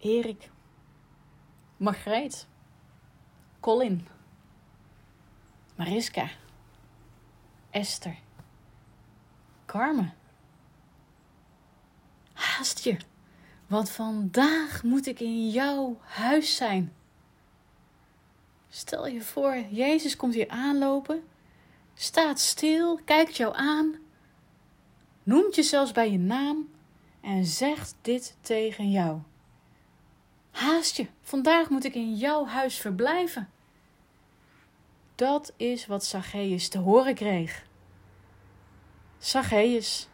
Erik, Margreet, Colin, Mariska, Esther, Carmen. Haast je, want vandaag moet ik in jouw huis zijn. Stel je voor, Jezus komt hier aanlopen, staat stil, kijkt jou aan, noemt je zelfs bij je naam en zegt dit tegen jou. Haast je, vandaag moet ik in jouw huis verblijven. Dat is wat Zacchaeus te horen kreeg. Zacchaeus.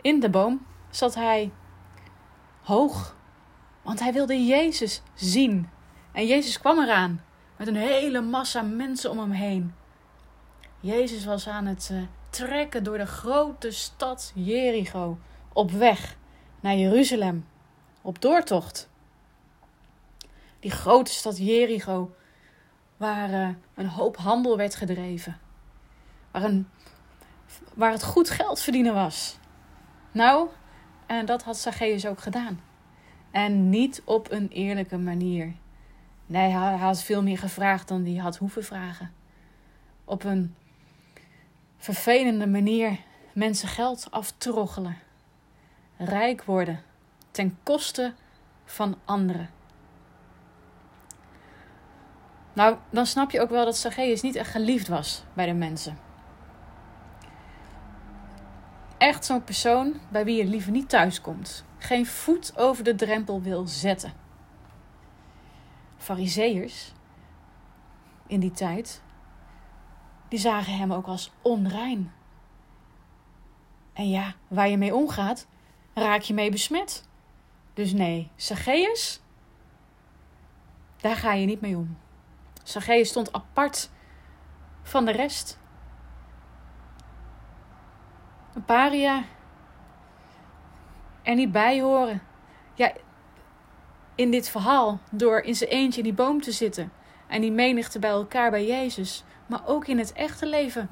In de boom zat hij hoog, want hij wilde Jezus zien. En Jezus kwam eraan met een hele massa mensen om hem heen. Jezus was aan het uh, trekken door de grote stad Jericho op weg naar Jeruzalem, op doortocht. Die grote stad Jericho, waar uh, een hoop handel werd gedreven, waar, een, waar het goed geld verdienen was. Nou, en dat had Zacchaeus ook gedaan. En niet op een eerlijke manier. Nee, hij had veel meer gevraagd dan hij had hoeven vragen. Op een vervelende manier mensen geld aftroggelen. Rijk worden ten koste van anderen. Nou, dan snap je ook wel dat Zacchaeus niet echt geliefd was bij de mensen. Echt zo'n persoon bij wie je liever niet thuis komt. Geen voet over de drempel wil zetten. Fariseërs in die tijd, die zagen hem ook als onrein. En ja, waar je mee omgaat, raak je mee besmet. Dus nee, Zacchaeus, daar ga je niet mee om. Zacchaeus stond apart van de rest. Een paria. Er niet bij horen. Ja, in dit verhaal, door in zijn eentje in die boom te zitten en die menigte bij elkaar bij Jezus, maar ook in het echte leven.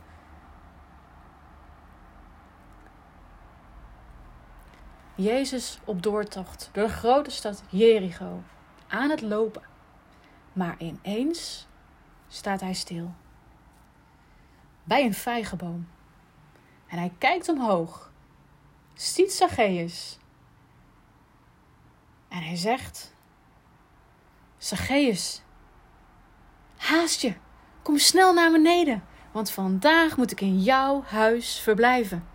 Jezus op doortocht door de grote stad Jericho, aan het lopen. Maar ineens staat hij stil. Bij een vijgenboom. En hij kijkt omhoog. Ziet Zacchaeus. En hij zegt: Zacchaeus, haast je, kom snel naar beneden, want vandaag moet ik in jouw huis verblijven.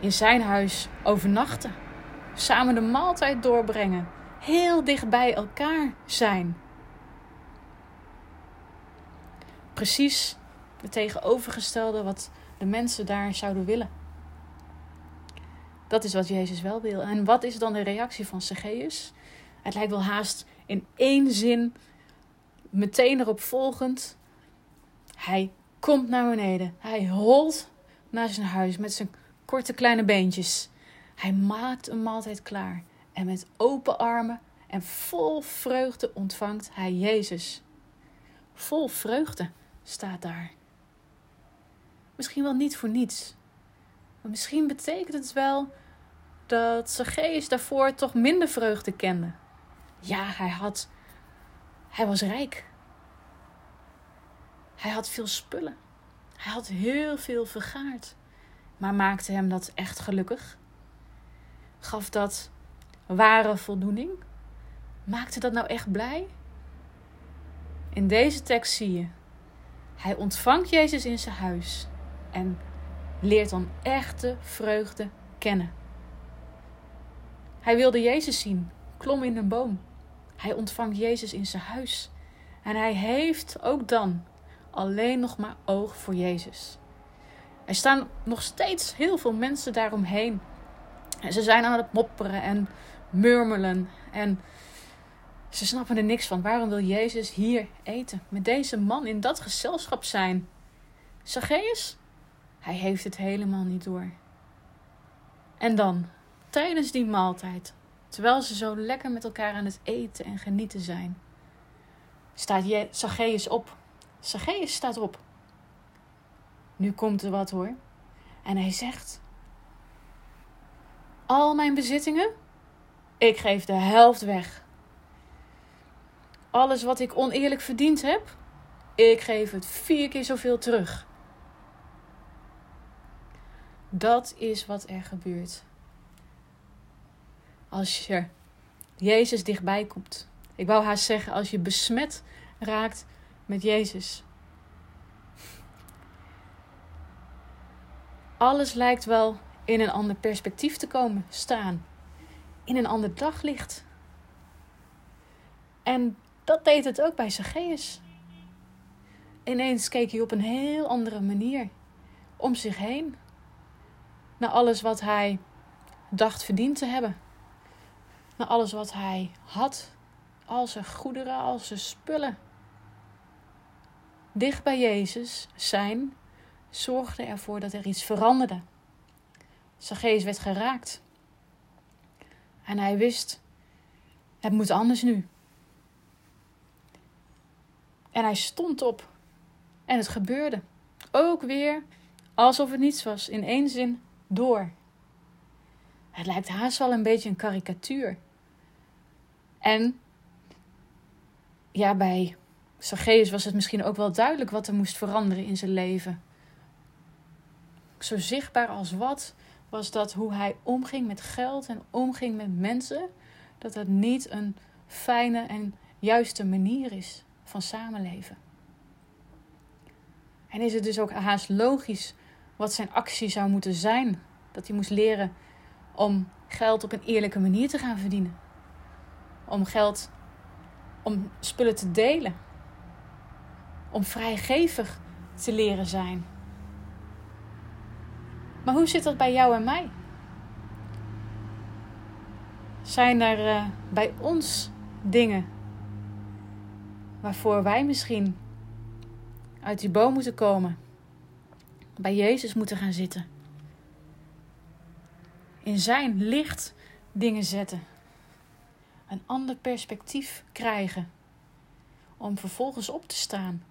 In zijn huis overnachten, samen de maaltijd doorbrengen, heel dicht bij elkaar zijn. Precies het tegenovergestelde wat de mensen daar zouden willen. Dat is wat Jezus wel wil. En wat is dan de reactie van Zacchaeus? Het lijkt wel haast in één zin, meteen erop volgend. Hij komt naar beneden. Hij holt naar zijn huis met zijn korte kleine beentjes. Hij maakt een maaltijd klaar. En met open armen en vol vreugde ontvangt hij Jezus. Vol vreugde staat daar. Misschien wel niet voor niets. Maar misschien betekent het wel dat Zacchaeus daarvoor toch minder vreugde kende. Ja, hij had. Hij was rijk. Hij had veel spullen. Hij had heel veel vergaard. Maar maakte hem dat echt gelukkig? Gaf dat ware voldoening? Maakte dat nou echt blij? In deze tekst zie je. Hij ontvangt Jezus in zijn huis en leert dan echte vreugde kennen. Hij wilde Jezus zien, klom in een boom. Hij ontvangt Jezus in zijn huis. En hij heeft ook dan alleen nog maar oog voor Jezus. Er staan nog steeds heel veel mensen daaromheen. En ze zijn aan het mopperen en murmelen. En ze snappen er niks van. Waarom wil Jezus hier eten? Met deze man in dat gezelschap zijn. Zacchaeus? Hij heeft het helemaal niet door. En dan, tijdens die maaltijd, terwijl ze zo lekker met elkaar aan het eten en genieten zijn, staat Zacchaeus op. Zacchaeus staat op. Nu komt er wat hoor. En hij zegt: al mijn bezittingen, ik geef de helft weg. Alles wat ik oneerlijk verdiend heb, ik geef het vier keer zoveel terug. Dat is wat er gebeurt. Als je Jezus dichtbij komt. Ik wou haast zeggen, als je besmet raakt met Jezus. Alles lijkt wel in een ander perspectief te komen staan. In een ander daglicht. En dat deed het ook bij Zacchaeus. Ineens keek hij op een heel andere manier om zich heen. Naar alles wat hij dacht verdiend te hebben. Naar alles wat hij had. Al zijn goederen, al zijn spullen. Dicht bij Jezus zijn zorgde ervoor dat er iets veranderde. Zacchaeus werd geraakt. En hij wist, het moet anders nu. En hij stond op. En het gebeurde. Ook weer alsof het niets was. In één zin door. Het lijkt haast wel een beetje een karikatuur. En ja, bij Zacchaeus was het misschien ook wel duidelijk wat er moest veranderen in zijn leven. Zo zichtbaar als wat was dat hoe hij omging met geld en omging met mensen, dat dat niet een fijne en juiste manier is van samenleven. En is het dus ook haast logisch wat zijn actie zou moeten zijn? Dat hij moest leren om geld op een eerlijke manier te gaan verdienen. Om geld, om spullen te delen. Om vrijgevig te leren zijn. Maar hoe zit dat bij jou en mij? Zijn er uh, bij ons dingen waarvoor wij misschien uit die boom moeten komen, bij Jezus moeten gaan zitten, in Zijn licht dingen zetten, een ander perspectief krijgen, om vervolgens op te staan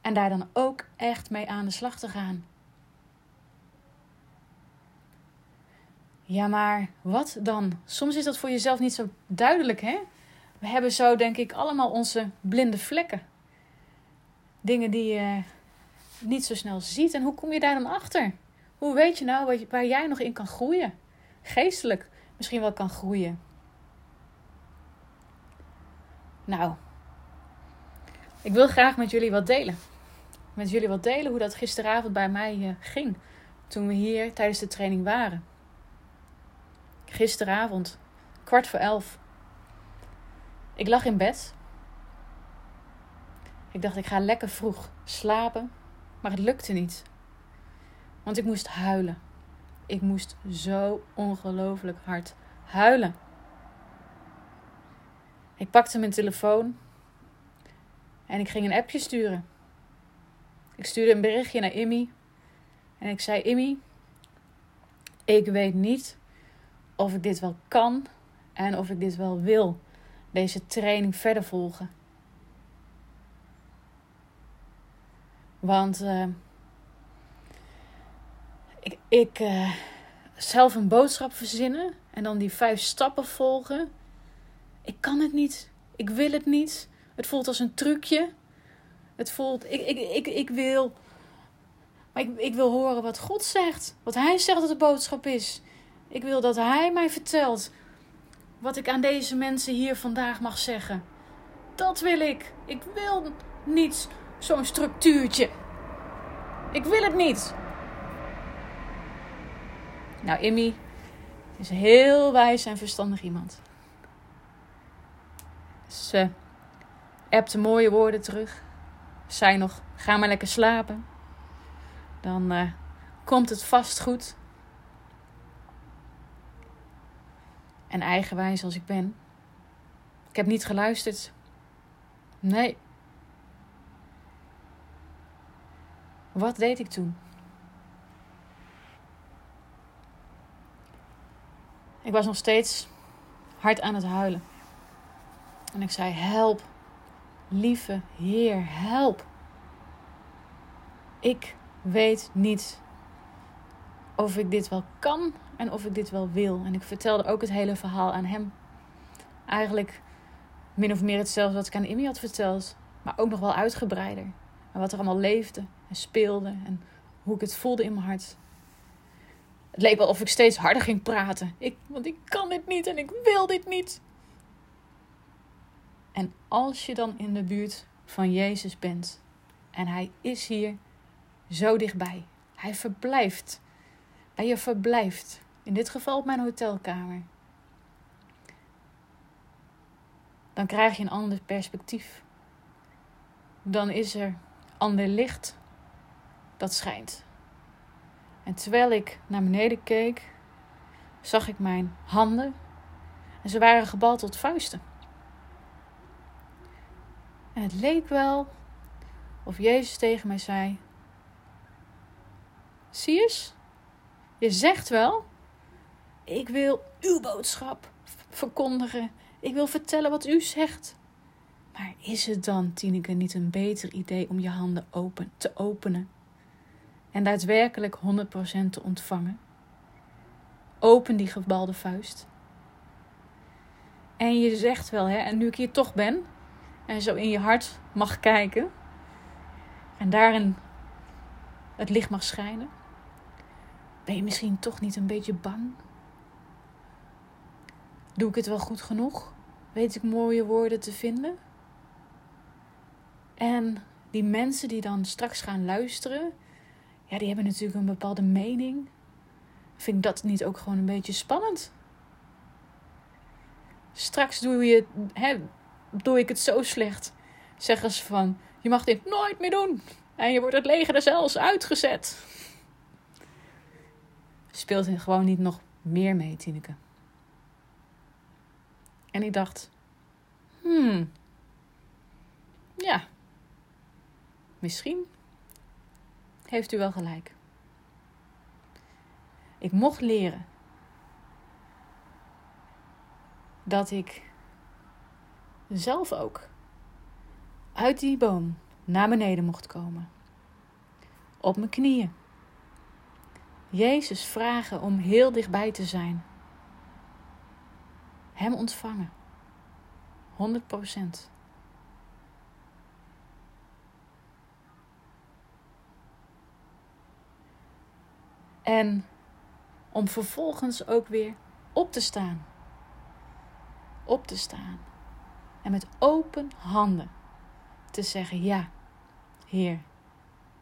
en daar dan ook echt mee aan de slag te gaan. Ja, maar wat dan? Soms is dat voor jezelf niet zo duidelijk, hè? We hebben zo, denk ik, allemaal onze blinde vlekken. Dingen die je niet zo snel ziet. En hoe kom je daar dan achter? Hoe weet je nou waar jij nog in kan groeien? Geestelijk misschien wel kan groeien. Nou, ik wil graag met jullie wat delen. Met jullie wat delen hoe dat gisteravond bij mij eh, ging. Toen we hier tijdens de training waren. Gisteravond, kwart voor elf. Ik lag in bed. Ik dacht, ik ga lekker vroeg slapen. Maar het lukte niet. Want ik moest huilen. Ik moest zo ongelooflijk hard huilen. Ik pakte mijn telefoon en ik ging een appje sturen. Ik stuurde een berichtje naar Immy en ik zei: Immy, ik weet niet of ik dit wel kan en of ik dit wel wil, deze training verder volgen. Want uh, ik, ik uh, zelf een boodschap verzinnen en dan die vijf stappen volgen. Ik kan het niet. Ik wil het niet. Het voelt als een trucje. Het voelt, ik, ik, ik, ik wil. Maar ik, ik wil horen wat God zegt. Wat Hij zegt dat de boodschap is. Ik wil dat Hij mij vertelt wat ik aan deze mensen hier vandaag mag zeggen. Dat wil ik. Ik wil niet zo'n structuurtje. Ik wil het niet. Nou, Immy is heel wijs en verstandig iemand. Ze appte mooie woorden terug. Zei nog, ga maar lekker slapen. Dan uh, komt het vast goed. En eigenwijs als ik ben. Ik heb niet geluisterd. Nee. Wat deed ik toen? Ik was nog steeds hard aan het huilen. En ik zei: Help, lieve Heer, help. Ik weet niet of ik dit wel kan en of ik dit wel wil. En ik vertelde ook het hele verhaal aan hem. Eigenlijk min of meer hetzelfde wat ik aan Immy had verteld, maar ook nog wel uitgebreider. En wat er allemaal leefde en speelde en hoe ik het voelde in mijn hart. Het leek wel of ik steeds harder ging praten. Ik, want ik kan dit niet en ik wil dit niet. En als je dan in de buurt van Jezus bent en Hij is hier zo dichtbij, Hij verblijft bij je verblijft, in dit geval op mijn hotelkamer, dan krijg je een ander perspectief. Dan is er ander licht dat schijnt. En terwijl ik naar beneden keek, zag ik mijn handen en ze waren gebald tot vuisten. En het leek wel of Jezus tegen mij zei: Zie eens? Je zegt wel: Ik wil uw boodschap verkondigen. Ik wil vertellen wat u zegt. Maar is het dan, Tineke, niet een beter idee om je handen open, te openen en daadwerkelijk 100% te ontvangen? Open die gebalde vuist. En je zegt wel, hè, en nu ik hier toch ben en zo in je hart mag kijken en daarin het licht mag schijnen, ben je misschien toch niet een beetje bang? Doe ik het wel goed genoeg? Weet ik mooie woorden te vinden? En die mensen die dan straks gaan luisteren, ja, die hebben natuurlijk een bepaalde mening. Vind ik dat niet ook gewoon een beetje spannend? Straks doe, je, hè, doe ik het zo slecht. Zeggen ze van, je mag dit nooit meer doen. En je wordt het leger er zelfs uitgezet. Speelt gewoon niet nog meer mee, Tineke. En ik dacht, hmm, ja, misschien heeft u wel gelijk. Ik mocht leren dat ik zelf ook uit die boom naar beneden mocht komen. Op mijn knieën. Jezus vragen om heel dichtbij te zijn. Hem ontvangen. 100 procent. En om vervolgens ook weer op te staan. Op te staan. En met open handen te zeggen: Ja, Heer,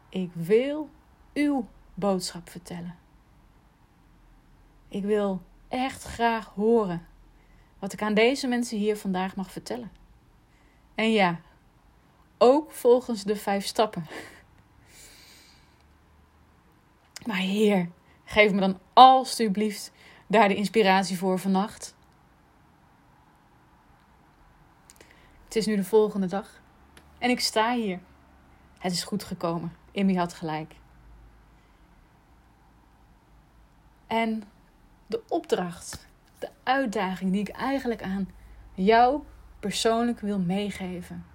ik wil uw boodschap vertellen. Ik wil echt graag horen wat ik aan deze mensen hier vandaag mag vertellen. En ja, ook volgens de vijf stappen. Maar Heer, geef me dan alstublieft daar de inspiratie voor vannacht. Het is nu de volgende dag en ik sta hier. Het is goed gekomen. Immy had gelijk. En de opdracht, de uitdaging die ik eigenlijk aan jou persoonlijk wil meegeven.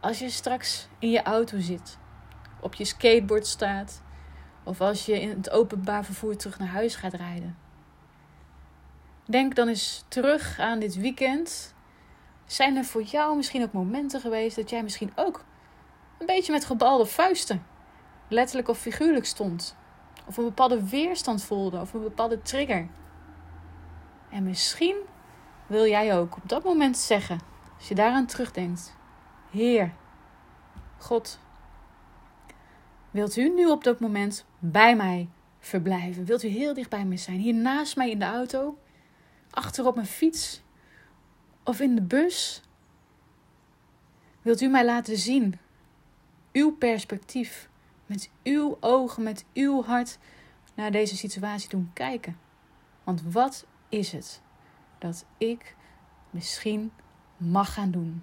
Als je straks in je auto zit, op je skateboard staat, of als je in het openbaar vervoer terug naar huis gaat rijden. Denk dan eens terug aan dit weekend. Zijn er voor jou misschien ook momenten geweest dat jij misschien ook een beetje met gebalde vuisten, letterlijk of figuurlijk stond? Of een bepaalde weerstand voelde of een bepaalde trigger. En misschien wil jij ook op dat moment zeggen, als je daaraan terugdenkt: Heer, God, wilt u nu op dat moment bij mij verblijven? Wilt u heel dicht bij me zijn? Hier naast mij in de auto, achter op mijn fiets of in de bus? Wilt u mij laten zien uw perspectief met uw ogen, met uw hart naar deze situatie doen kijken. Want wat is het dat ik misschien mag gaan doen?